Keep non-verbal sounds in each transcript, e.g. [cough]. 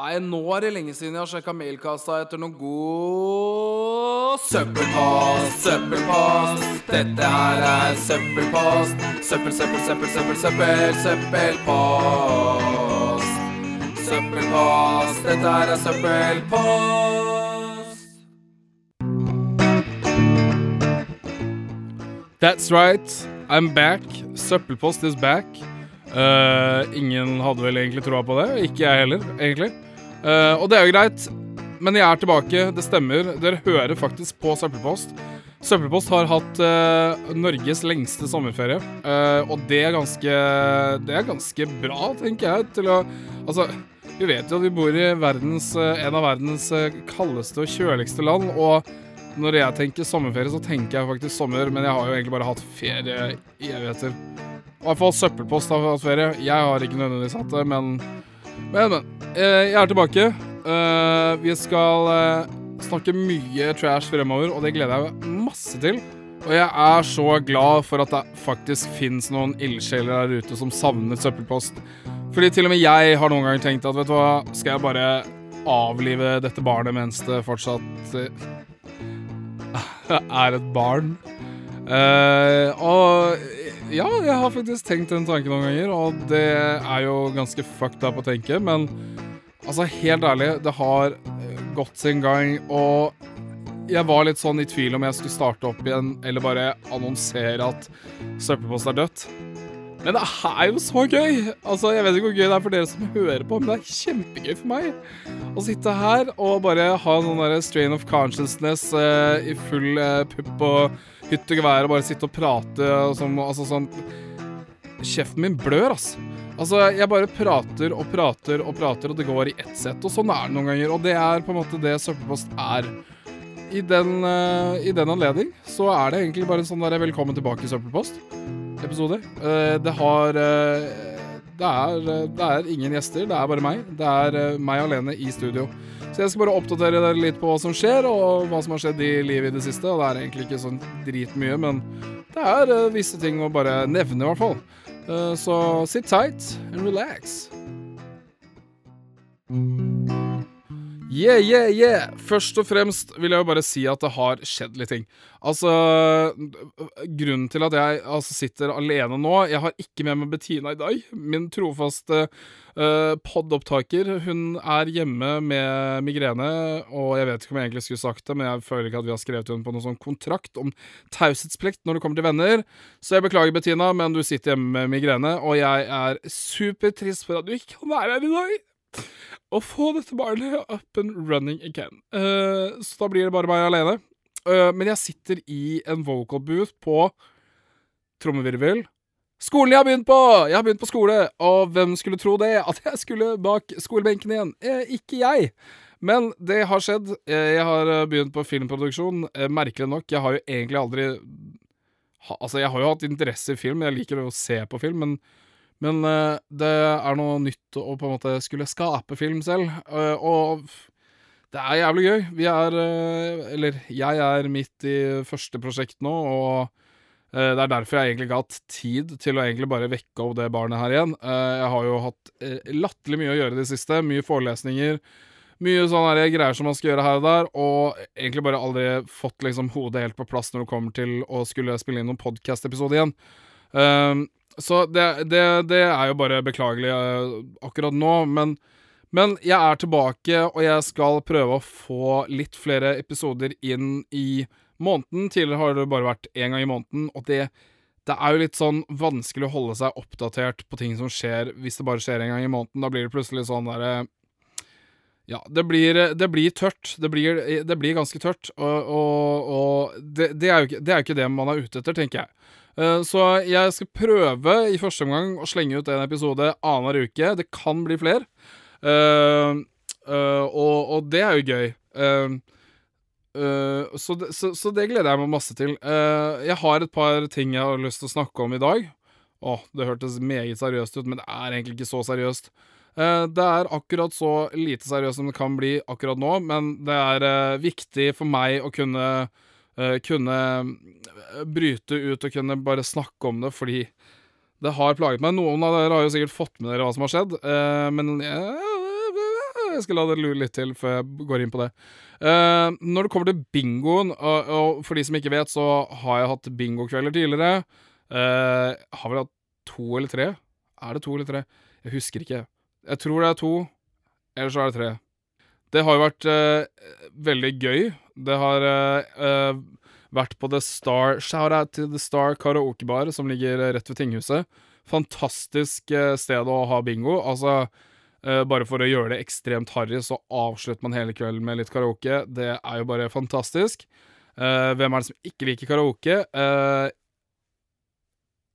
Nei, nå er det lenge siden jeg har sjekka mailkassa etter noen god søppelpost, søppelpost. Dette her er søppelpost. Søppel, søppel, søppel, søppel, søppel, søppelpost. Søppelpost, dette her er søppelpost. That's right, I'm back. Søppelpost is back. Uh, ingen hadde vel egentlig troa på det. Ikke jeg heller, egentlig. Eh, og det er jo greit, men jeg er tilbake. Det stemmer. Dere hører faktisk på Søppelpost. Søppelpost har hatt uh, Norges lengste sommerferie, uh, og det er ganske Det er ganske bra, tenker jeg, å Altså, vi vet jo at vi bor i verdens, en av verdens kaldeste og kjøligste land, og når jeg tenker sommerferie, så tenker jeg faktisk sommer, men jeg har jo egentlig bare hatt ferie i evigheter. I hvert fall søppelpost har hatt ferie. Jeg har ikke nødvendigvis hatt det, men Men, men. Eh, Jeg er tilbake. Eh, Vi skal eh, snakke mye trash fremover, og det gleder jeg meg masse til. Og jeg er så glad for at det faktisk fins noen ildsjeler der ute som savner søppelpost. Fordi til og med jeg har noen ganger tenkt at vet du hva, skal jeg bare avlive dette barnet mens det fortsatt [laughs] er et barn. Uh, og ja, jeg har faktisk tenkt den tanken noen ganger, og det er jo ganske fucked up å tenke, men altså, helt ærlig, det har eh, gått sin gang, og jeg var litt sånn i tvil om jeg skulle starte opp igjen, eller bare annonsere at søppelpost er dødt. Men det er jo så gøy! Altså, Jeg vet ikke hvor gøy det er for dere som hører på, men det er kjempegøy for meg. Å sitte her og bare ha noen der strain of consciousness eh, i full eh, pupp og hytt og gevær og bare sitte og prate og sånn, altså sånn Kjeften min blør, altså. Altså, jeg bare prater og prater og prater, og det går i ett sett. Og sånn er det noen ganger. Og det er på en måte det søppelpost er. I den, uh, den anledning så er det egentlig bare sånn der velkommen tilbake søppelpost-episode. Eh, det har eh, det er, eh, det er ingen gjester, det er bare meg. Det er meg alene i studio. Så jeg skal bare oppdatere dere litt på hva som skjer, og hva som har skjedd i livet i det siste. Og det er egentlig ikke sånn dritmye, men det er visse ting å bare nevne, i hvert fall. Så sit tight and relax. Yeah, yeah, yeah. Først og fremst vil jeg jo bare si at det har skjedd litt ting. Altså, grunnen til at jeg altså, sitter alene nå Jeg har ikke med meg Bettina i dag. Min trofaste uh, podopptaker. Hun er hjemme med migrene, og jeg vet ikke om jeg egentlig skulle sagt det, men jeg føler ikke at vi har skrevet henne på noen sånn kontrakt om taushetsplikt når det kommer til venner. Så jeg beklager, Bettina, men du sitter hjemme med migrene, og jeg er supertrist for at du ikke kan være her i dag å få dette barnet up and running again. Uh, så da blir det bare meg alene. Uh, men jeg sitter i en vocal booth på trommevirvel. Skolen jeg har begynt på! Jeg har begynt på skole, og hvem skulle tro det? At jeg skulle bak skolebenken igjen? Eh, ikke jeg. Men det har skjedd. Eh, Jeg har begynt på filmproduksjon. Merkelig nok, jeg har jo egentlig aldri Altså, jeg har jo hatt interesse i film, jeg liker å se på film, men men eh, det er noe nytt å på en måte skulle skape film selv, eh, og det er jævlig gøy. Vi er eh, Eller jeg er midt i første prosjekt nå, og det er derfor jeg egentlig ikke har hatt tid til å egentlig bare vekke opp det barnet her igjen. Jeg har jo hatt latterlig mye å gjøre i det siste. Mye forelesninger. Mye sånne greier som man skal gjøre her og der, og egentlig bare aldri fått liksom hodet helt på plass når det kommer til å skulle spille inn noen podcast-episode igjen. Så det, det, det er jo bare beklagelig eh, akkurat nå, men, men jeg er tilbake, og jeg skal prøve å få litt flere episoder inn i måneden. Tidligere har det bare vært én gang i måneden, og det, det er jo litt sånn vanskelig å holde seg oppdatert på ting som skjer hvis det bare skjer en gang i måneden. Da blir det plutselig sånn derre ja, det blir, det blir tørt. Det blir, det blir ganske tørt. Og, og, og det, det, er jo ikke, det er jo ikke det man er ute etter, tenker jeg. Eh, Så jeg skal prøve i første omgang å slenge ut en episode annenhver uke. Det kan bli flere. Uh, uh, og, og det er jo gøy. Uh, så, det, så, så det gleder jeg meg masse til. Jeg har et par ting jeg har lyst til å snakke om i dag. Åh, det hørtes meget seriøst ut, men det er egentlig ikke så seriøst. Det er akkurat så lite seriøst som det kan bli akkurat nå, men det er viktig for meg å kunne kunne eh, bryte ut og kunne bare snakke om det, fordi det har plaget meg. Noen av dere har jo sikkert fått med dere hva som har skjedd, eh, men eh, Jeg skal la det lure litt til før jeg går inn på det. Eh, når det kommer til bingoen, og, for de som ikke vet, så har jeg hatt bingokvelder tidligere. Eh, har vel hatt to eller tre? Er det to eller tre? Jeg husker ikke. Jeg tror det er to, eller så er det tre. Det har jo vært eh, veldig gøy. Det har eh, vært på The Star Shout-out til The Star karaokebar, som ligger rett ved tinghuset. Fantastisk eh, sted å ha bingo. Altså, uh, bare for å gjøre det ekstremt harry, så avslutter man hele kvelden med litt karaoke. Det er jo bare fantastisk. Uh, hvem er det som ikke liker karaoke?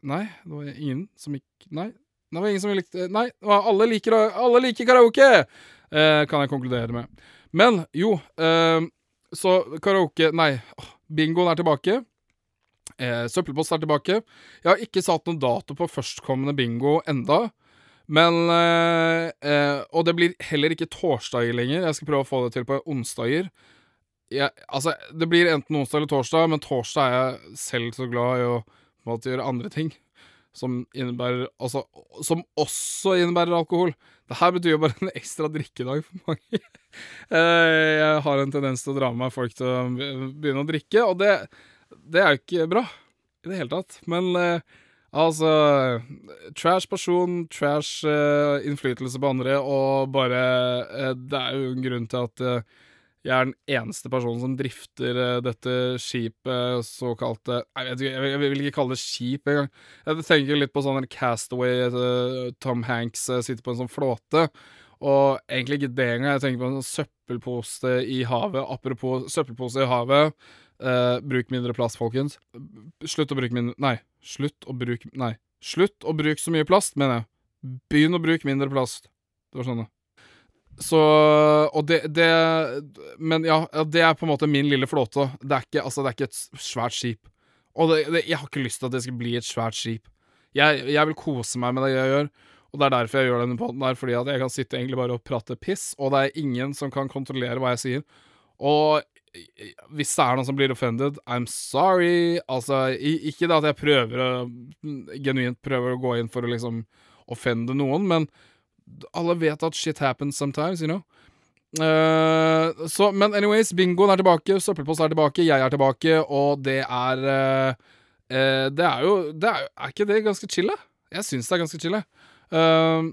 Nei, det var ingen som ikke Nei, det var ingen som likte Nei, alle liker, alle liker karaoke! Eh, kan jeg konkludere med. Men jo, eh, så karaoke Nei, bingoen er tilbake. Eh, Søppelpost er tilbake. Jeg har ikke satt noen dato på førstkommende bingo enda. Men eh, eh, Og det blir heller ikke torsdager lenger. Jeg skal prøve å få det til på onsdager. Jeg, altså, det blir enten onsdag eller torsdag, men torsdag er jeg selv så glad i å måte gjøre andre ting. Som innebærer Altså, som også innebærer alkohol. Det her betyr jo bare en ekstra drikkedag for mange. [laughs] Eh, jeg har en tendens til å dra med meg folk til å begynne å drikke, og det, det er jo ikke bra i det hele tatt. Men eh, altså Trash person, trash eh, innflytelse på andre, og bare Det er jo en grunn til at jeg er den eneste personen som drifter dette skipet, såkalte jeg, ikke, jeg, vil ikke kalle det skip engang. Jeg tenker litt på sånn Castaway, Tom Hanks sitter på en sånn flåte. Og egentlig ikke det engang. Jeg tenker på en sånn søppelpose i havet. Apropos søppelpose i havet. Eh, bruk mindre plast, folkens. Slutt å bruke mindre Nei, slutt å bruke Nei. Slutt å bruke så mye plast, mener jeg. Begynn å bruke mindre plast. Det var sånn, det. Så Og det, det Men ja, det er på en måte min lille flåte. Det er ikke, altså, det er ikke et svært skip. Og det, det, jeg har ikke lyst til at det skal bli et svært skip. Jeg, jeg vil kose meg med det jeg gjør, og det er derfor jeg gjør denne podden her, fordi at jeg kan sitte egentlig bare og prate piss, og det er ingen som kan kontrollere hva jeg sier. Og hvis det er noen som blir offended, I'm sorry. Altså, ikke det at jeg prøver å Genuint prøver å gå inn for å liksom offende noen, men alle vet at shit happens sometimes, you know. Uh, så, men anyways, bingoen er tilbake, søppelpost er tilbake, jeg er tilbake, og det er uh, uh, Det er jo det er, er ikke det ganske chill, da? Jeg syns det er ganske chill, jeg. Eh,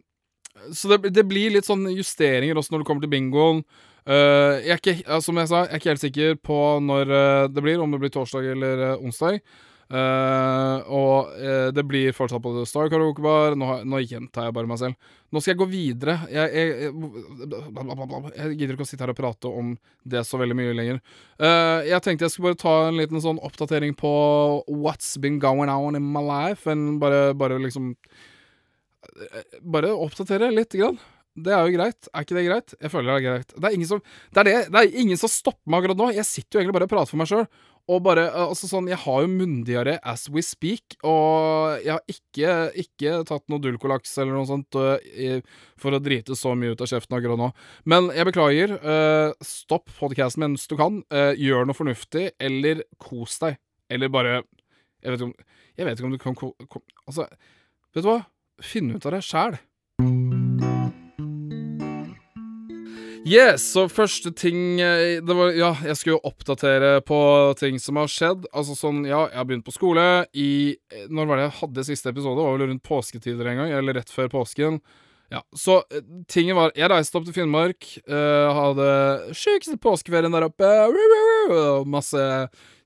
så det, det blir litt sånn justeringer også når det kommer til bingoen. Eh, jeg er ikke, ja, som jeg sa, jeg er ikke helt sikker på når eh, det blir, om det blir torsdag eller eh, onsdag. Uh, og uh, det blir fortsatt på The Star Karaoke Bar. Nå, nå gjentar jeg bare meg selv. Nå skal jeg gå videre. Jeg, jeg, jeg, jeg gidder ikke å sitte her og prate om det så veldig mye lenger. Uh, jeg tenkte jeg skulle bare ta en liten sånn oppdatering på what's been going on in my life. En bare, bare liksom Bare oppdatere litt. Grann. Det er jo greit. Er ikke det greit? Jeg føler det er greit. Det er ingen som, det er det, det er ingen som stopper meg akkurat nå. Jeg sitter jo egentlig bare og prater for meg sjøl. Og bare, eh, altså sånn, Jeg har jo munndiaré as we speak, og jeg har ikke, ikke tatt noe Dulcolax eller noe sånt for å drite så mye ut av kjeften akkurat nå. Men jeg beklager. stopp podcasten mens du kan. gjør noe fornuftig, eller kos deg. Eller bare Jeg vet ikke om, jeg vet ikke om du kan ko, ko, Altså, vet du hva? Finn ut av det sjæl. Yes, så første ting eh, Det var Ja, jeg skulle jo oppdatere på ting som har skjedd. Altså sånn, ja, jeg har begynt på skole i eh, Når var det jeg hadde siste episode? Det var vel rundt påsketider en gang, eller rett før påsken. Ja, så eh, tingen var Jeg reiste opp til Finnmark, Uh, hadde sjukeste påskeferien der oppe. Masse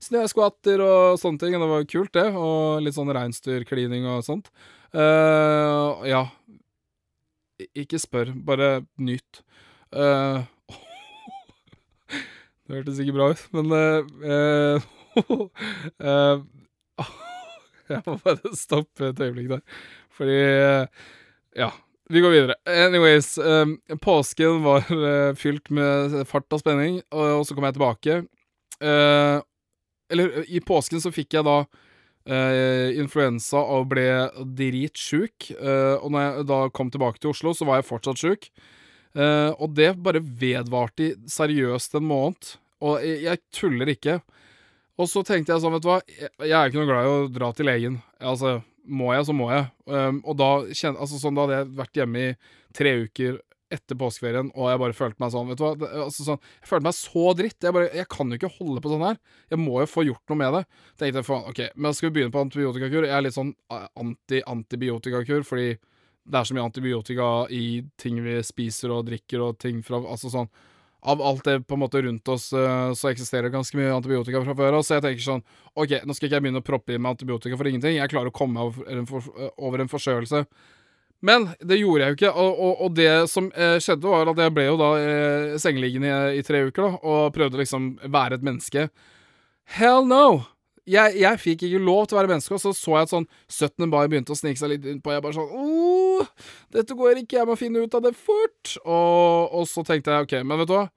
snøskvatter og sånne ting. Og det var kult, det. Og litt sånn reinsdyrklining og sånt. Uh, ja. Ikke spør, bare nyt. Uh, [laughs] det hørtes ikke bra ut, men uh, uh, [laughs] [laughs] Jeg må bare stoppe et øyeblikk der. Fordi Ja, vi går videre. Anyways, um, påsken var uh, fylt med fart og spenning, og, og så kom jeg tilbake. Uh, eller i påsken så fikk jeg da uh, influensa og ble dritsjuk. Og når jeg da kom tilbake til Oslo, så var jeg fortsatt sjuk. Eh, og det bare vedvarte seriøst en måned. Og jeg, jeg tuller ikke. Og så tenkte jeg sånn, vet du hva, jeg, jeg er ikke noe glad i å dra til legen. Altså, må jeg, så må jeg. Um, og da altså, sånn, da hadde jeg vært hjemme i tre uker etter påskeferien, og jeg bare følte meg sånn Vet du hva, det, altså sånn Jeg følte meg så dritt. Jeg bare Jeg kan jo ikke holde på sånn her. Jeg må jo få gjort noe med det. Tenkte jeg faen, OK, men skal vi begynne på antibiotikakur? Jeg er litt sånn anti-antibiotikakur, fordi det er så mye antibiotika i ting vi spiser og drikker og ting fra Altså sånn Av alt det på en måte rundt oss, eh, så eksisterer ganske mye antibiotika fra før av, så jeg tenker sånn OK, nå skal ikke jeg begynne å proppe i meg antibiotika for ingenting. Jeg klarer å komme over en forkjølelse. Men det gjorde jeg jo ikke, og, og, og det som eh, skjedde, var at jeg ble jo da eh, sengeliggende i, i, tre uker, da, og prøvde liksom være et menneske. Hell no! Jeg, jeg fikk ikke lov til å være menneske, og så så jeg at sånn 17. mai begynte å snike seg litt innpå. jeg bare sånn dette går ikke, jeg må finne ut av det fort. Og, og så tenkte jeg OK, men vet du hva?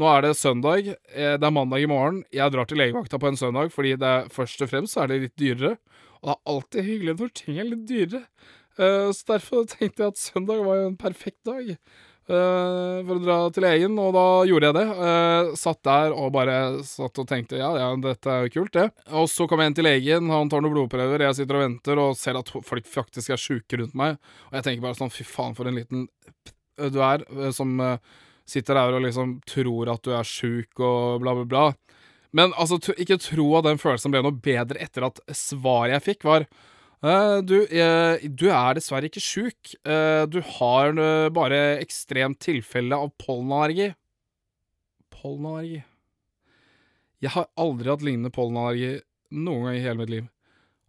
Nå er det søndag, eh, det er mandag i morgen. Jeg drar til legevakta på en søndag, fordi det er, først og fremst så er det litt dyrere. Og det er alltid hyggelig når ting er litt dyrere. Uh, så derfor tenkte jeg at søndag var jo en perfekt dag uh, for å dra til legen, og da gjorde jeg det. Uh, satt der og bare satt og tenkte ja, ja, dette er jo kult, det. Og så kommer jeg inn til legen, han tar noen blodprøver, jeg sitter og venter og ser at folk faktisk er sjuke rundt meg, og jeg tenker bare sånn fy faen, for en liten du er, som sitter der og liksom tror at du er sjuk og bla, bla, bla. Men altså, ikke tro at den følelsen ble noe bedre etter at svaret jeg fikk, var du, uh, du, er dessverre ikke sjuk. Uh, du har bare ekstremt tilfelle av pollenallergi. Pollenallergi Jeg har aldri hatt lignende pollenallergi noen gang i hele mitt liv.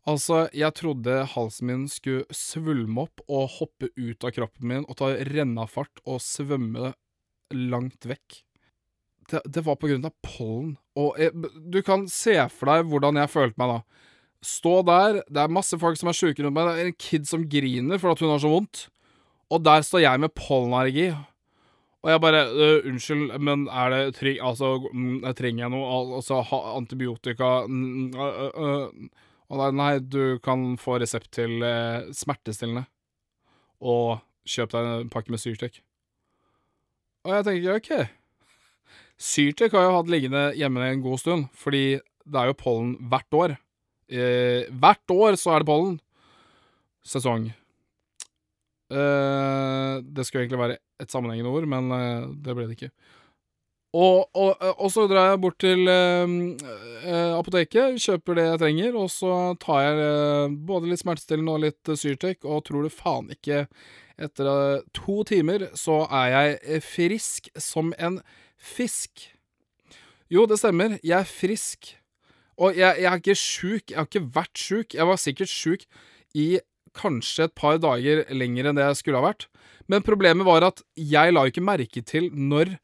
Altså, jeg trodde halsen min skulle svulme opp og hoppe ut av kroppen min og ta rennafart og svømme langt vekk. Det, det var på grunn av pollen. Og jeg, du kan se for deg hvordan jeg følte meg da. Stå der, det er masse folk som er sjuke rundt meg, det er en kid som griner for at hun har så vondt, og der står jeg med pollenallergi. Og jeg bare uh, Unnskyld, men er det trygg... Altså, mm, trenger jeg noe? Altså, antibiotika uh, uh, Og nei, du kan få resept til smertestillende. Og kjøp deg en pakke med Syrtec. Og jeg tenker OK. Syrtec har jeg hatt liggende hjemme en god stund, fordi det er jo pollen hvert år. Eh, hvert år så er det pollen. Sesong. Eh, det skulle egentlig være et sammenhengende ord, men eh, det ble det ikke. Og, og, og, så drar jeg bort til eh, eh, apoteket, kjøper det jeg trenger, og så tar jeg eh, både litt smertestillende og litt Syrtec, og tror du faen ikke Etter to timer så er jeg frisk som en fisk. Jo, det stemmer, jeg er frisk. Og jeg, jeg er ikke sjuk. Jeg har ikke vært sjuk. Jeg var sikkert sjuk i kanskje et par dager lenger enn det jeg skulle ha vært. Men problemet var at jeg la ikke merke til når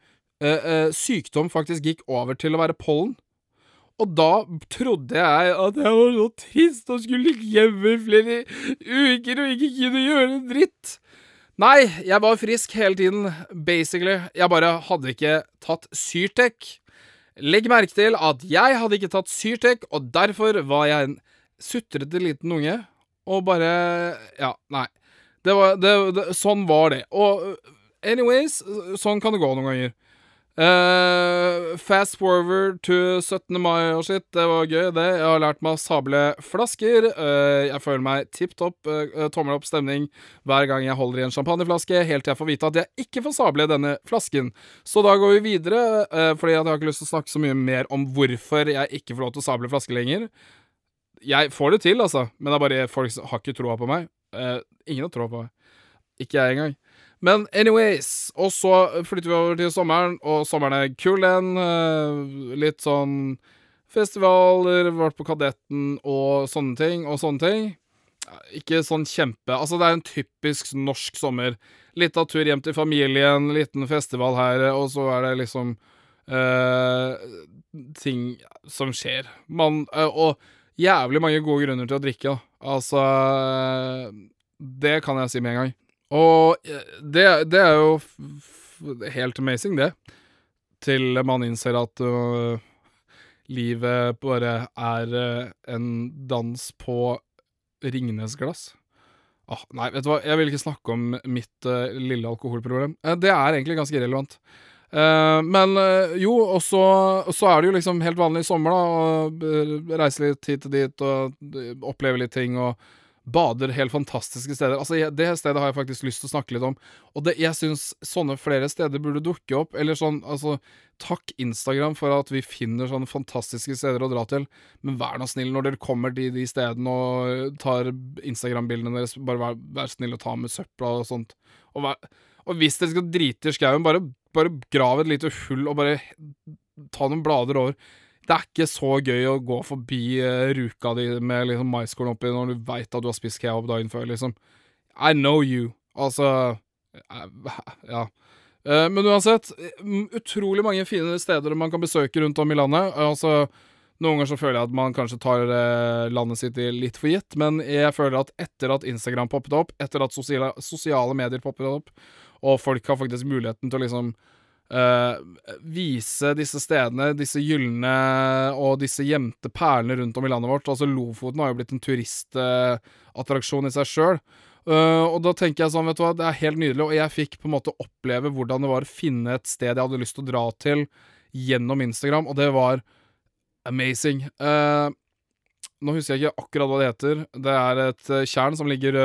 uh, uh, sykdom faktisk gikk over til å være pollen. Og da trodde jeg at jeg var så trist og skulle ligge hjemme i flere uker og ikke kunne gjøre en dritt. Nei, jeg var frisk hele tiden, basically. Jeg bare hadde ikke tatt Syrtec. Legg merke til at jeg hadde ikke tatt Syrtec, og derfor var jeg en sutrete liten unge, og bare Ja, nei. Det var det, det, Sånn var det. Og anyways, sånn kan det gå noen ganger. Uh, fast forward to 17. mai og shit. Det var gøy, det. Jeg har lært meg å sable flasker. Uh, jeg føler meg tipp topp. Uh, tommel opp stemning hver gang jeg holder i en champagneflaske, helt til jeg får vite at jeg ikke får sable denne flasken. Så da går vi videre, fordi jeg har ikke lyst til å snakke så mye mer om hvorfor jeg ikke får lov til å sable flasker lenger. Jeg får det til, altså, men det er bare folk som har ikke troa på meg. ingen har troa på meg. Ikke jeg engang. Men anyways, og så flytter vi over til sommeren, og sommeren er kul den. Uh, litt sånn festivaler, vært på Kadetten og sånne ting, og sånne ting. Ikke sånn kjempe Altså, det er en typisk norsk sommer. Litt av tur hjem til familien, liten festival her, og så er det liksom øh, ting som skjer. Man øh, Og jævlig mange gode grunner til å drikke, da. Altså Det kan jeg si med en gang. Og eh, det, det er jo helt amazing, det. Til man innser at uh, livet bare er uh, en dans på Ringnesglass. Ah, nei, vet du hva, jeg vil ikke snakke om mitt uh, lille alkoholproblem. det er egentlig ganske relevant. men jo, og så, er det jo liksom helt vanlig i sommer, da. Å reise litt hit og dit og oppleve litt ting og bader helt fantastiske steder. Altså, jeg, Det stedet har jeg faktisk lyst til å snakke litt om. Og det, jeg syns sånne flere steder burde dukke opp. Eller sånn, altså Takk Instagram for at vi finner sånne fantastiske steder å dra til. Men vær nå snill når dere kommer til de stedene og tar Instagram-bildene deres. Bare vær, vær snill og ta med søpla og sånt. Og, vær, og hvis dere skal drite i skauen, bare, bare grav et lite hull og bare ta noen blader over. Det er ikke så gøy å gå forbi uh, ruka di med liksom maiskorn oppi når du veit at du har spist kebab dagen før, liksom. I know you. Altså uh, Ja. Uh, men uansett, utrolig mange fine steder man kan besøke rundt om i landet. Altså, noen ganger så føler jeg at man kanskje tar landet sitt litt for gitt, men jeg føler at etter at Instagram poppet opp, etter at sosiale, sosiale medier poppet opp, og folk har faktisk muligheten til å liksom Uh, vise disse stedene, disse gylne og disse gjemte perlene rundt om i landet vårt. Altså Lofoten har jo blitt en turistattraksjon uh, i seg sjøl. Uh, eh, og da tenker jeg sånn, vet du hva, det er helt nydelig, og jeg fikk på en måte oppleve hvordan det var å finne et sted jeg hadde lyst til å dra til gjennom Instagram, og det var amazing. nå husker jeg ikke akkurat hva det heter. Det er et tjern som ligger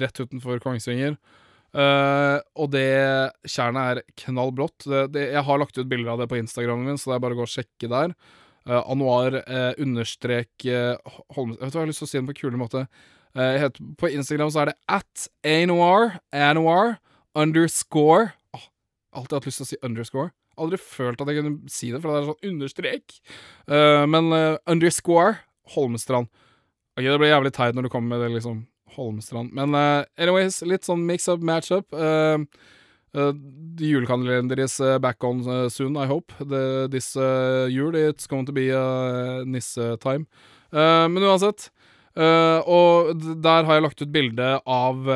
rett utenfor Kongsvinger. Uh, og det tjernet er knallblått. Det, det, jeg har lagt ut bilder av det på Instagramen min, så det er bare å gå og sjekke der. Uh, Anuar uh, understrek Holmes Vet hva jeg har lyst til å si den på en kule måte? Heter, på Instagram så er det at Anuar, Anuar underscore oh, Alltid hatt lyst til å si underscore. Aldri følt at jeg kunne si det, for det er sånn understrek. men underscore Holmestrand. Ok, Det blir jævlig teit når du kommer med det, liksom. Holmestrand. Men uh, anyways, litt sånn mix-up, match-up. Uh, uh, the julekalender is back on soon, I hope. The, this jul, it's going to be uh, nisse-time. men uansett. og der har jeg lagt ut bilde av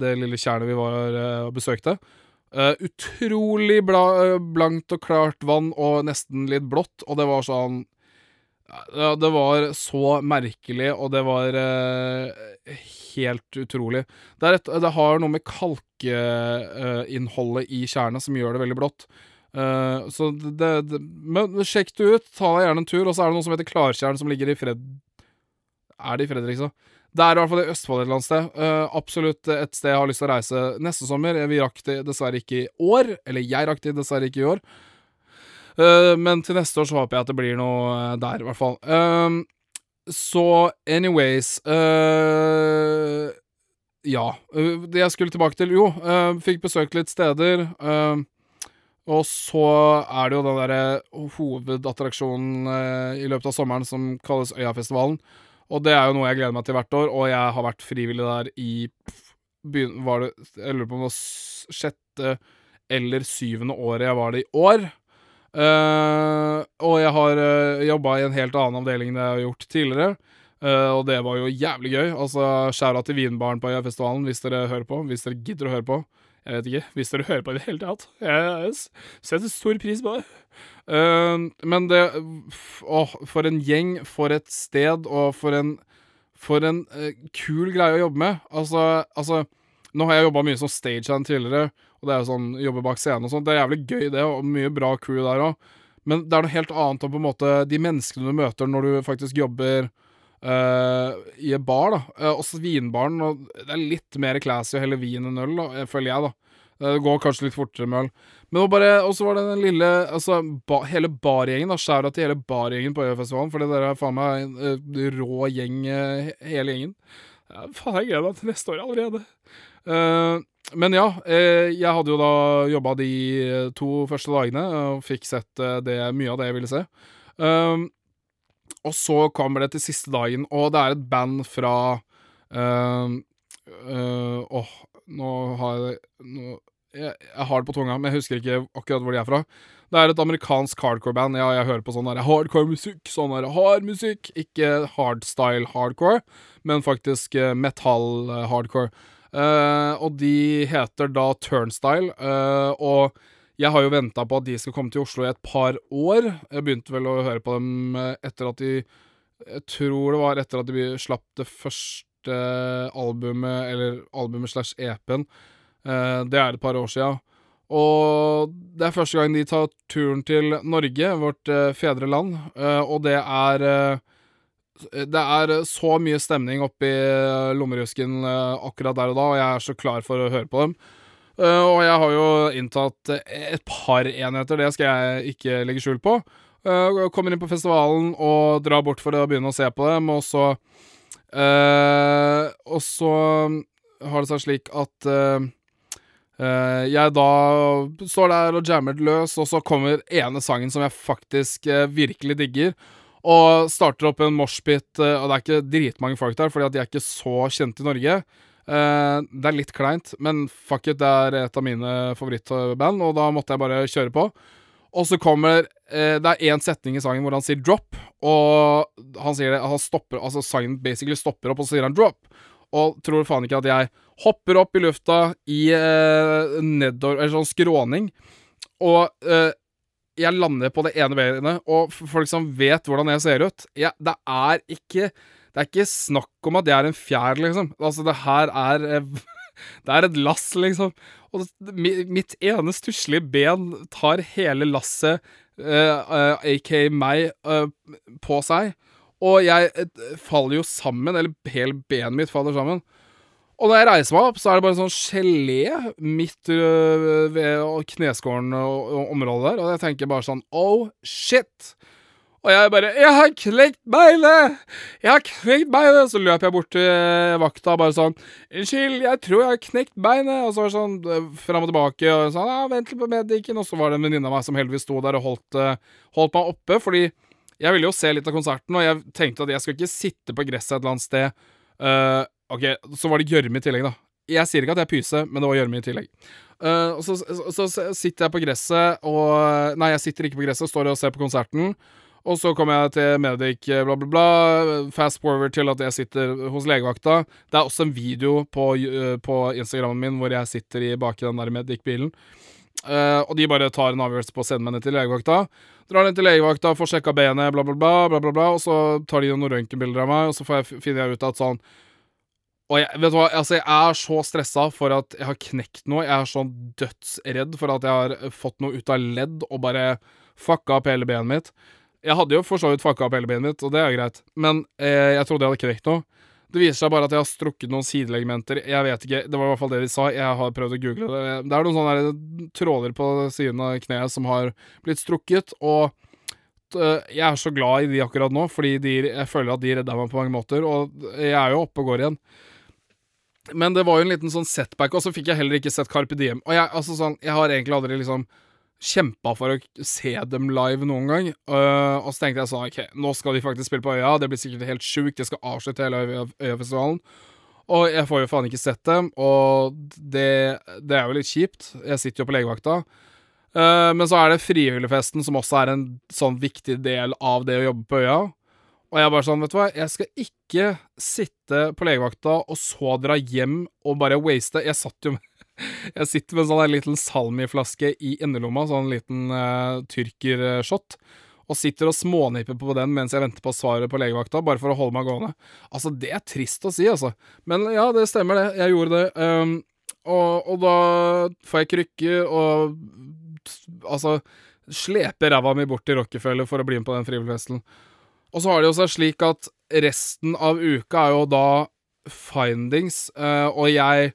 det lille tjernet vi var og besøkte. utrolig bla, blankt og klart vann og nesten litt blått, og det var sånn ja, det var så merkelig, og det var eh, helt utrolig. Det, et, det, har noe med kalkinnholdet uh, i tjernet som gjør det veldig blått. Uh, så det, det, Men sjekk det ut, ta deg gjerne en tur. Og så er det noe som heter Klartjern, som ligger i Fred... Er det i Fredrikstad? Det er i hvert fall i Østfold et eller annet sted. Uh, absolutt et sted jeg har lyst til å reise neste sommer. Vi rakk det dessverre ikke i år. Eller jeg rakk det dessverre ikke i år. Uh, men til neste år så håper jeg at det blir noe uh, der, i hvert fall. Uh, så anyways Ja. det jeg skulle tilbake til Jo, fikk besøkt litt steder. og så er det jo den derre hovedattraksjonen i løpet av sommeren som kalles Øyafestivalen. Og det er jo noe jeg gleder meg til hvert år, og jeg har vært frivillig der i Var det Jeg lurer på om det var sjette eller syvende året jeg var det i år. Uh, og jeg har uh, eh, jobba i en helt annen avdeling enn jeg har gjort tidligere. Uh, og det var jo jævlig gøy. Altså, Skjæra til Vinbaren på Øyafestivalen, hvis dere hører på. Hvis dere gidder å høre på. Jeg vet ikke. Hvis dere hører på i det hele tatt. Jeg setter stor pris på det. Uh, men det Åh, for en gjeng, for et sted, og for en For en kul greie å jobbe med. Altså, altså Nå har jeg jobba mye som stagehand tidligere, og det er jo sånn jobbe bak scenen og sånt. Det er jævlig gøy, det, og mye bra crew der òg. Men det er noe helt annet om på en måte de menneskene du møter når du faktisk jobber uh, i en bar, da. Uh, også vinbaren. Og det er litt mer classy å helle vin enn øl, da, føler jeg, da. Det går kanskje litt fortere med øl. Men Og så var det den lille Altså, ba, hele bargjengen, da. Skjæra til hele bargjengen på Øyafestivalen, for dere er faen meg en rå gjeng, hele gjengen. Faen, jeg gleder meg til neste år allerede. Uh, men ja, eh, jeg hadde jo da jobba de to første dagene og fikk sett eh, det, mye av det jeg ville se. Og så kommer det til siste dagen, og det er et band fra Åh, uh, nå har jeg nå, jeg, jeg, har det på tunga, men jeg husker ikke akkurat hvor de er fra. Det er et amerikansk hardcore-band. Ja, jeg hører på sånn hardcore-musikk. Sånn hard musikk. Ikke hardstyle hardcore, men faktisk metall-hardcore. Uh, og de heter da Turnstyle. Uh, og jeg har jo venta på at de skal komme til Oslo i et par år. Jeg begynte vel å høre på dem eh, etter at de Jeg tror det var etter at de slapp det første albumet, eller albumet slash EP-en. Uh, det er et par år sia. Og det er første gang de tar turen til Norge, vårt fedreland. og det er Det er eh, så mye stemning oppi eh, lommerusken eh, akkurat der og da, og jeg er så klar for å høre på dem. Og jeg har jo inntatt et par enheter, det skal jeg ikke legge skjul på. Kommer inn på festivalen og drar bort for å begynne å se på dem, og så Og så har det seg slik at eh, jeg da står der og jammer det løs, og så kommer ene sangen som jeg faktisk virkelig digger. Og starter opp en moshpit, eh, og det er ikke dritmange folk der, fordi at de er ikke så kjente i Norge. Eh, det er litt kleint, men fuck it, det er et av mine favorittband, og da måtte jeg bare kjøre på. Og så kommer eh, Det er én setning i sangen hvor han sier 'drop', og han sier det Han stopper Altså, sangen basically stopper opp, og så sier han 'drop'. Og tror faen ikke at jeg hopper opp i lufta i eh, nedover Eller sånn skråning, og jeg lander på det ene beinet, og folk som vet hvordan jeg ser ut jeg, Det er ikke Det er ikke snakk om at jeg er en fjær, liksom. Altså, det her er eh, [laughs] Det er et lass, liksom. Og mitt ene stusslige ben tar hele lasset, uh, uh, aka meg, uh, på seg. Og jeg eh, faller jo sammen, eller hele benet mitt faller sammen. Og når jeg reiser meg opp, så er det bare sånn gelé midt øh, ved kneskålen og, og området der, og jeg tenker bare sånn Oh, shit! Og jeg bare 'Jeg har knekt beinet! Jeg har knekt beinet!' Så løper jeg bort til vakta vakta bare sånn 'Unnskyld, jeg tror jeg har knekt beinet.' Og så var det sånn øh, fram og tilbake, og sånn 'Ja, vent litt på medikken.' Og så var det en venninne av meg som heldigvis sto der og holdt, øh, holdt meg oppe, fordi jeg ville jo se litt av konserten, og jeg tenkte at jeg skal ikke sitte på gresset et eller annet sted. Eh, ok, så var det gjørme i tillegg, da. Jeg sier ikke at jeg pyser, men det var gjørme i tillegg. Uh, så, så, så sitter jeg på gresset, og Nei, jeg sitter ikke på gresset, står og ser på konserten. Og så kommer jeg til Medic, eh, bla, bla, bla. Fast forward til at jeg sitter hos legevakta. Det er også en video på, uh, på Instagrammen min hvor jeg sitter i bak i den der Medic-bilen. Uh, og de bare tar en avgjørelse på å sende meg ned til legevakta. Drar ned til legevakta, får sjekka benet, bla, bla, bla, bla, bla, bla, og så tar de noen røntgenbilder av meg, og så finner jeg ut at sånn Og jeg, vet du hva, altså, jeg er så stressa for at jeg har knekt noe. Jeg er så dødsredd for at jeg har fått noe ut av ledd og bare fucka opp hele benet mitt. Jeg hadde jo for så vidt fucka opp hele benet mitt, og det er greit, men eh, jeg trodde jeg hadde knekt noe. Det viser seg bare at jeg har strukket noen sidelegmenter. Jeg vet ikke, Det var i hvert fall det de sa. Jeg har prøvd å google det. Det er noen sånne tråder på siden av kneet som har blitt strukket, og øh, jeg er så glad i de akkurat nå, fordi de, jeg føler at de redda meg på mange måter, og jeg er jo oppe og går igjen. Men det var jo en liten sånn setback, og så fikk jeg heller ikke sett Carpe Diem. Og jeg, altså sånn, jeg har egentlig aldri liksom kjempa for å se dem live noen gang. Uh, og så tenkte jeg sånn, OK, nå skal de faktisk spille på Øya, det blir sikkert helt sjukt, de skal avslutte hele Øya- Øyafestivalen. Og jeg får jo faen ikke sett dem, og det, det er jo litt kjipt. Jeg sitter jo på legevakta. Eh, men så er det frivilligfesten, som også er en sånn viktig del av det å jobbe på Øya. Og jeg bare sånn, vet du hva, jeg skal ikke sitte på legevakta og så dra hjem og bare waste. Jeg satt jo [laughs] Jeg sitter med en sånn liten salmiflaske i innerlomma, sånn liten uh, tyrkershot, og sitter og smånipper på den mens jeg venter på svaret på legevakta, bare for å holde meg gående. Altså, det er trist å si, altså. Men ja, det stemmer, det. Jeg gjorde det. Um, og, og da får jeg krykke og altså slepe ræva mi bort til Rockefeller for å bli med på den frivilligfesten. Og så har det jo seg slik at resten av uka er jo da findings, eh, og jeg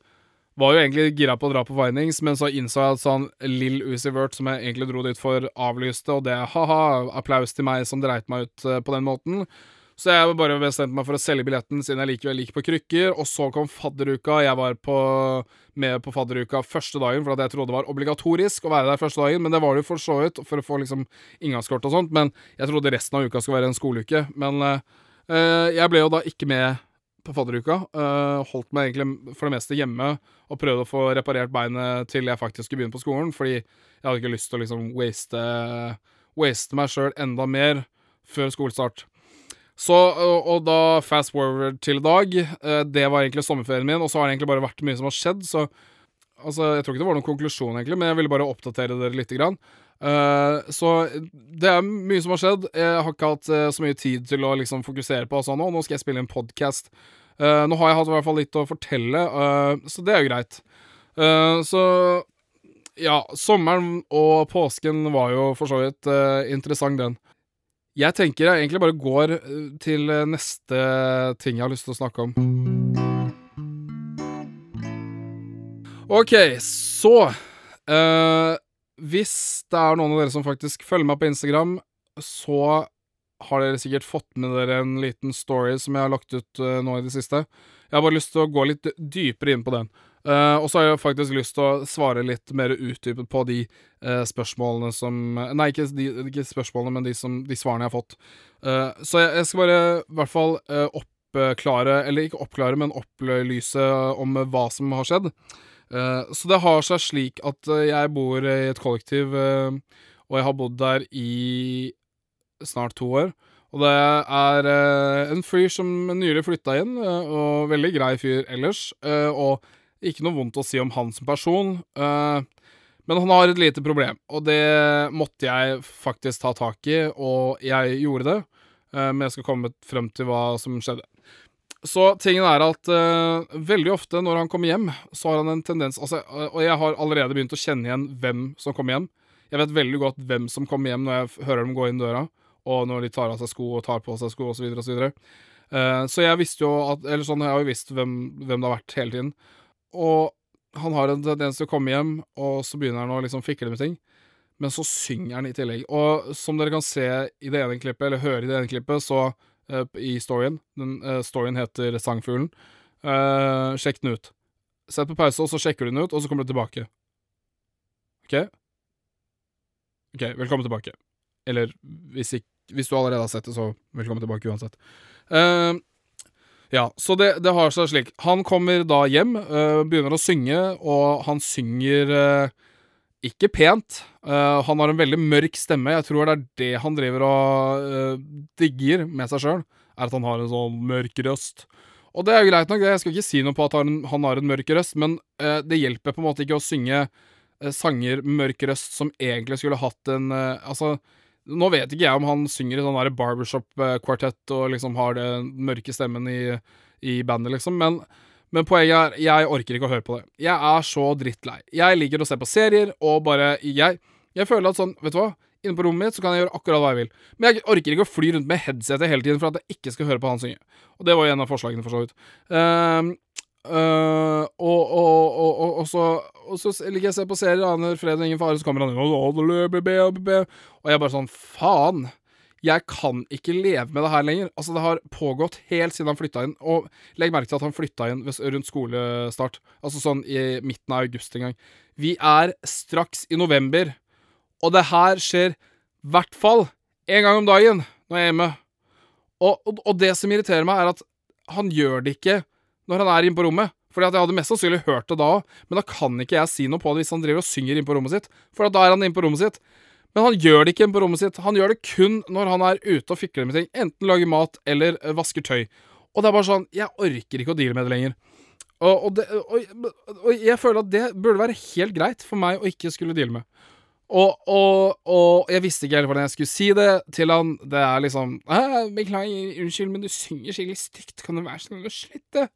var jo egentlig gira på å dra på findings, men så innså jeg at sånn Lill Uzi Vert, som jeg egentlig dro dit for, avlyste, og det ha-ha, applaus til meg som dreit meg ut eh, på den måten. Så jeg bare bestemte meg for å selge billetten, siden jeg likevel gikk på krykker. Og så kom fadderuka. Jeg var på, med på fadderuka første dagen, for jeg trodde det var obligatorisk å være der første dagen. Men det var det jo for så vidt, for å få liksom inngangskort og sånt. Men jeg trodde resten av uka skulle være en skoleuke. Men eh, jeg ble jo da ikke med på fadderuka. Uh, holdt meg egentlig for det meste hjemme og prøvde å få reparert beinet til jeg faktisk skulle begynne på skolen, fordi jeg hadde ikke lyst til å liksom waste, waste meg sjøl enda mer før skolestart. Så, og, da fast forward til i dag. eh, det var egentlig sommerferien min, og så har det egentlig bare vært mye som har skjedd, så Altså, jeg tror ikke det var noen konklusjon, egentlig, men jeg ville bare oppdatere dere lite grann. Eh, så det er mye som har skjedd. Jeg har ikke hatt eh, så mye tid til å liksom fokusere på altså, nå, nå skal jeg spille en podkast. nå har jeg hatt i hvert fall litt å fortelle, så det er jo greit. Så ja, sommeren og påsken var jo for så vidt interessant, den. Jeg tenker jeg egentlig bare går eh, til eh, neste ting jeg har lyst til å snakke om. OK, så uh, Hvis det er noen av dere som faktisk følger meg på Instagram, så har dere sikkert fått med dere en liten story som jeg har lagt ut uh, nå i det siste. Jeg har bare lyst til å gå litt dypere inn på den. Eh, og så har jeg faktisk lyst til å svare litt mer utdypet på de uh, spørsmålene som Nei, ikke, de, ikke spørsmålene, men de, som, de svarene jeg har fått. Uh, så jeg, jeg skal bare i hvert fall oppklare, eller ikke oppklare, men opplyse om hva som har skjedd. Så det har seg slik at jeg bor i et kollektiv, og jeg har bodd der i snart to år. Og det er en fyr som nylig flytta inn, og veldig grei fyr ellers. og ikke noe vondt å si om han som person, eh, men han har et lite problem, og det måtte jeg faktisk ta tak i, og jeg gjorde det. eh, men jeg skal komme frem til hva som skjedde. Så tingen er at uh, veldig ofte når han kommer hjem, så har han en tendens altså, Og jeg har allerede begynt å kjenne igjen hvem som kommer hjem. Jeg vet veldig godt hvem som kommer hjem når jeg hører dem gå inn døra, og når de tar av seg sko og tar på seg sko osv. osv. Uh, så jeg visste jo at Eller sånn, jeg har jo visst hvem, hvem det har vært hele tiden. Og han har en tendens til å komme hjem, og så begynner han å liksom fikle med ting. Men så synger han i tillegg. Og som dere kan se i det ene klippet, eller høre i det ene klippet, så uh, i storyen Den uh, storyen heter Sangfuglen. Uh, sjekk den ut. Sett på pause, og så sjekker du den ut, og så kommer du tilbake. OK? OK, velkommen tilbake. Eller hvis, ikke, hvis du allerede har sett det, så velkommen tilbake uansett. Eh, ja, så det, det har seg slik. Han kommer da hjem, øh, begynner å synge, og han synger øh, ikke pent. Uh, han har en veldig mørk stemme. Jeg tror det er det han driver og øh, digger med seg sjøl, er at han har en sånn mørk røst. Og det er jo greit nok, det. jeg skal ikke si noe på at han, han har en mørk røst, men det hjelper på en måte ikke å synge sanger med mørk røst som egentlig skulle hatt en Altså, nå vet ikke jeg om han synger i sånn barbershop-kvartett og liksom har den mørke stemmen i, i bandet, liksom, men, men poenget er, jeg orker ikke å høre på det. Jeg er så drittlei. Jeg liker å se på serier, og bare Jeg, jeg føler at sånn, vet du hva, inne på rommet mitt så kan jeg gjøre akkurat hva jeg vil. Men jeg orker ikke å fly rundt med headsetet hele tiden for at jeg ikke skal høre på han synge. Og det var jo en av forslagene, for så vidt. Uh, uh, og, og, og, og, så, og så ligger jeg og ser på serier, aner fred og ingen fare, så kommer han og, og jeg bare sånn Faen! Jeg kan ikke leve med det her lenger. Altså, det har pågått helt siden han flytta inn. Og legg merke til at han flytta inn rundt skolestart. Altså sånn i midten av august en gang. Vi er straks i november, og det her skjer i hvert fall én gang om dagen når jeg er hjemme. Og, og, og det som irriterer meg, er at han gjør det ikke når han er inne på rommet. Fordi at jeg hadde mest sannsynlig hørt det da òg, men da kan ikke jeg si noe på det hvis han driver og synger inne på rommet sitt. For da er han inne på rommet sitt. Men han gjør det ikke inne på rommet sitt. Han gjør det kun når han er ute og fikler med ting. Enten lager mat eller eh, vasker tøy. Og det er bare sånn Jeg orker ikke å deale med det lenger. Og, og, det, og, og jeg føler at det burde være helt greit for meg å ikke skulle deale med. Og, jeg visste ikke helt hvordan jeg skulle si det til han. Det er liksom «Æ, 'Beklager, unnskyld, men du synger skikkelig stygt. Kan du være snill å slutte?'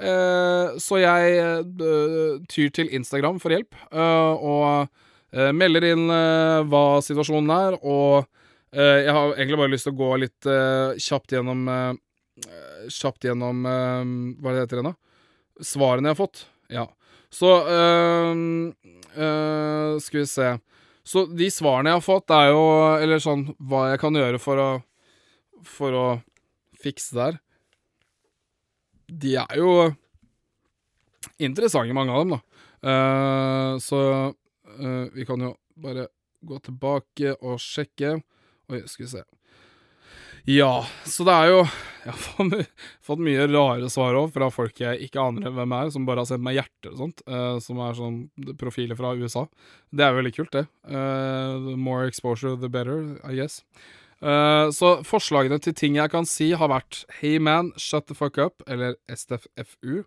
Eh, så jeg eh, tyr til Instagram for hjelp, eh, og melder inn hva situasjonen er, og jeg har egentlig bare lyst til å gå litt kjapt gjennom Kjapt gjennom Hva er det heter igjen, da? Svarene jeg har fått. Ja. Så Skal vi se. Så de svarene jeg har fått, er jo Eller sånn hva jeg kan gjøre for å For å fikse det her. De er jo interessante, mange av dem, da. Uh, så uh, vi kan jo bare gå tilbake og sjekke. Oi, skal vi se. Ja, så det er jo Jeg har fått, my fått mye rare svar òg, fra folk jeg ikke aner hvem er, som bare har sendt meg hjerter og sånt. uh, som er sånn profiler fra USA. Det er veldig kult, det. The more exposure, the better, I guess. Eh, så forslagene til ting jeg kan si, har vært Hey man, shut the fuck up, eller STFFU.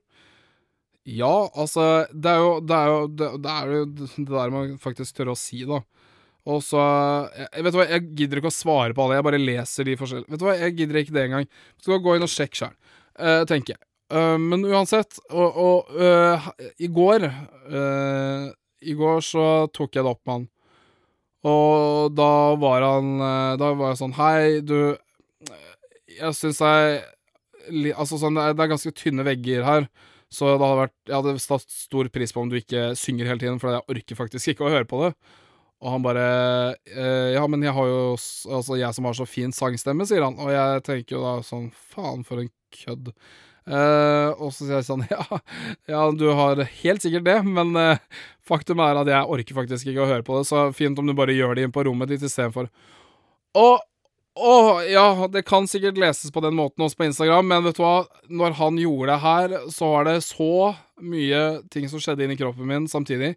Ja, altså Det er jo det, er jo, det, det, er jo det der man faktisk tør å si, da. Og så jeg, Vet du hva, jeg gidder ikke å svare på alle, jeg bare leser de forskjellige Vet du hva, jeg gidder ikke det engang. Skal gå inn og sjekke sjøl, tenker jeg. Uh, men uansett, og, og uh, i går eh, I går så tok jeg det opp med han. Og da var han eh, Da var jeg sånn Hei, du Jeg syns jeg Altså sånn, det er, ganske tynne vegger her. Så det hadde vært Jeg hadde satt stor pris på om du ikke synger hele tiden, for jeg orker faktisk ikke å høre på det. Og han bare eh, Ja, men jeg har jo Altså, jeg som har så fin sangstemme, sier han. Og jeg tenker jo da sånn Faen, for en kødd. Eh, og så sier jeg sånn [laughs] ja, ja, du har helt sikkert det, men uh, faktum er at jeg orker faktisk ikke å høre på det, så fint om du bare gjør det inn på rommet ditt istedenfor. Å, å, ja, det kan sikkert leses på den måten også på Instagram, men vet du hva? Når han gjorde det her, så var det så mye ting som skjedde inni kroppen min samtidig.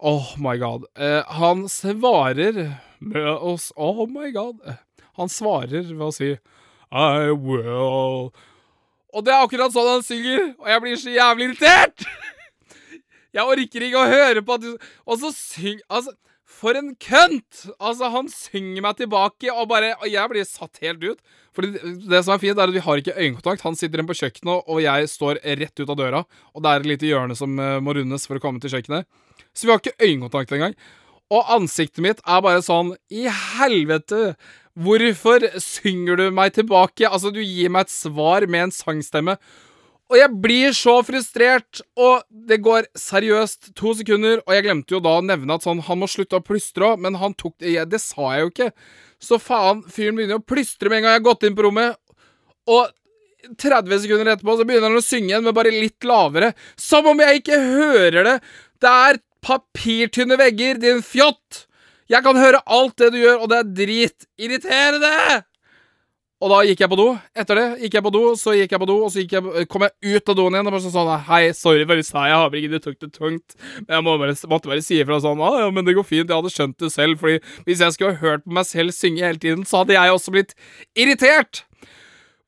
Oh my god. Uh, han svarer med oss Oh my god. Han svarer ved å si I will Og det er akkurat sånn han synger, og jeg blir så jævlig irritert! [laughs] Jeg orker ikke å høre på at du Og så syng... Altså, for en kønt! Altså, han synger meg tilbake, og bare Og jeg blir satt helt ut. Fordi det, som er fint, er at vi har ikke øyekontakt. Han sitter inne på kjøkkenet, og jeg står rett ut av døra. Og det er et lite hjørne som eh, må rundes for å komme til kjøkkenet. Så vi har ikke øyekontakt engang. Og ansiktet mitt er bare sånn I helvete! Hvorfor synger du meg tilbake? Altså, du gir meg et svar med en sangstemme. Og jeg blir så frustrert, og det går seriøst to sekunder, og jeg glemte jo da å nevne at sånn, han må slutte å plystre òg, men han tok det Det sa jeg jo ikke. Så faen, fyren begynner å plystre med en gang jeg har gått inn på rommet, og 30 sekunder etterpå så begynner han å synge igjen, men bare litt lavere. Som om jeg ikke hører det! Det er papirtynne vegger, din fjott! Jeg kan høre alt det du gjør, og det er dritirriterende! Og da gikk jeg på do. Etter det gikk jeg på do, så gikk jeg på do, og så jeg, kom jeg ut av doen igjen og bare sånn Hei, sorry for i jeg har ikke du tok det tungt. Men jeg må bare, måtte bare si ifra sånn ja, men det går fint, jeg hadde skjønt det selv, fordi hvis jeg skulle hørt på meg selv synge hele tiden, så hadde jeg også blitt irritert.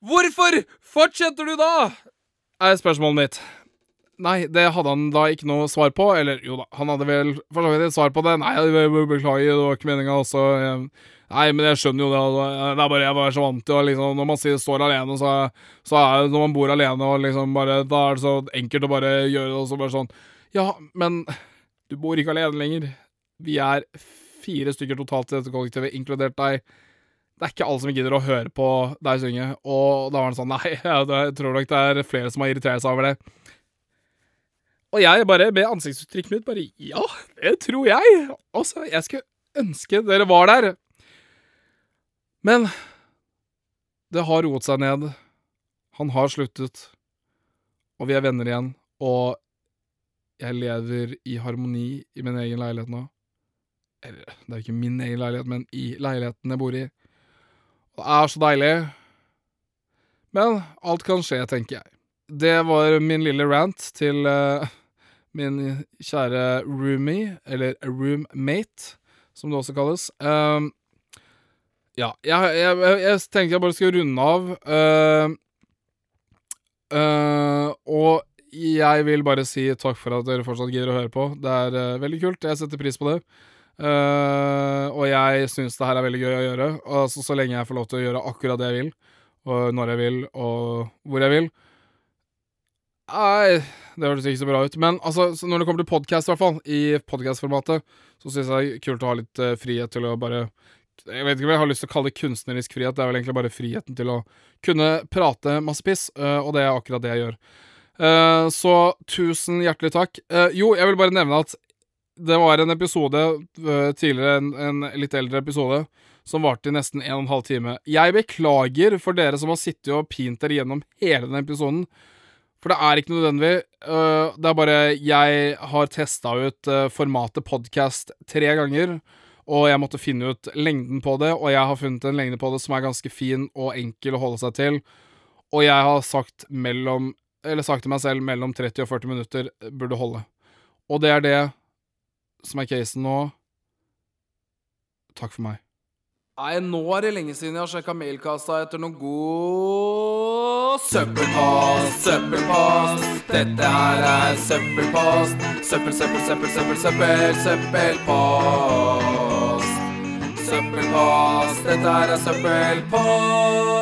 Hvorfor fortsetter du da? er spørsmålet mitt. Nei, det hadde han da ikke noe svar på. Eller jo da, han hadde vel for så vidt et svar på det. Nei, beklager, det var ikke meninga også. Nei, men jeg skjønner jo det. Det er bare jeg var så vant til å liksom Når man står alene, så, så er det når man bor alene og liksom bare Da er det så enkelt å bare gjøre det, og så bare sånn Ja, men du bor ikke alene lenger. Vi er fire stykker totalt i dette kollektivet, inkludert deg. Det er ikke alle som gidder å høre på deg synge. Og da var han sånn Nei, [laughs] jeg tror nok det er flere som har irritert seg over det. Og jeg bare, med ansiktsuttrykket mitt, bare Ja, det tror jeg. Altså, jeg skulle ønske dere var der. Men det har roet seg ned. Han har sluttet. Og vi er venner igjen. Og jeg lever i harmoni i min egen leilighet nå. Eller, det er jo ikke min egen leilighet, men i leiligheten jeg bor i. Og det er så deilig. Men alt kan skje, tenker jeg. Det var min lille rant til uh, min kjære roomie, eller roommate, som det også kalles. Um, ja, jeg, jeg, jeg, jeg tenkte jeg bare skulle runde av. Uh, uh, og jeg vil bare si takk for at dere fortsatt gidder å høre på. Det er uh, veldig kult. Jeg setter pris på det. Og jeg syns det her er veldig gøy å gjøre. Altså Så lenge jeg får lov til å gjøre akkurat det jeg vil, og når jeg vil, og hvor jeg vil. Nei, det hørtes ikke så bra ut. Men altså, når det kommer til podkast, i hvert fall, i podkastformatet, så syns jeg det er kult å ha litt uh, frihet til å bare Jeg vet ikke om jeg har lyst til å kalle det kunstnerisk frihet, det er vel egentlig bare friheten til å kunne prate masse piss, uh, og det er akkurat det jeg gjør. Uh, så tusen hjertelig takk. Jo, jeg vil bare nevne at det var en episode tidligere, en, en litt eldre episode, som varte i nesten en og en halv time. Jeg beklager for dere som har sittet og pint dere gjennom hele den episoden. For det er ikke nødvendig. øh, det er bare Jeg har testa ut øh, formatet podcast tre ganger, og jeg måtte finne ut lengden på det, og jeg har funnet en lengde på det som er ganske fin og enkel å holde seg til. Og jeg har sagt mellom Eller sagt til meg selv mellom 30 og 40 minutter burde holde. Og det er det som er casen nå. Takk for meg. Nei, nå er det lenge siden jeg har sjekka mailkassa etter noe god søppelpost, søppelpost. Dette her er søppelpost. Søppel, søppel, søppel, søppel, søppel, søppelpost. Søppelpost, dette her er søppelpost.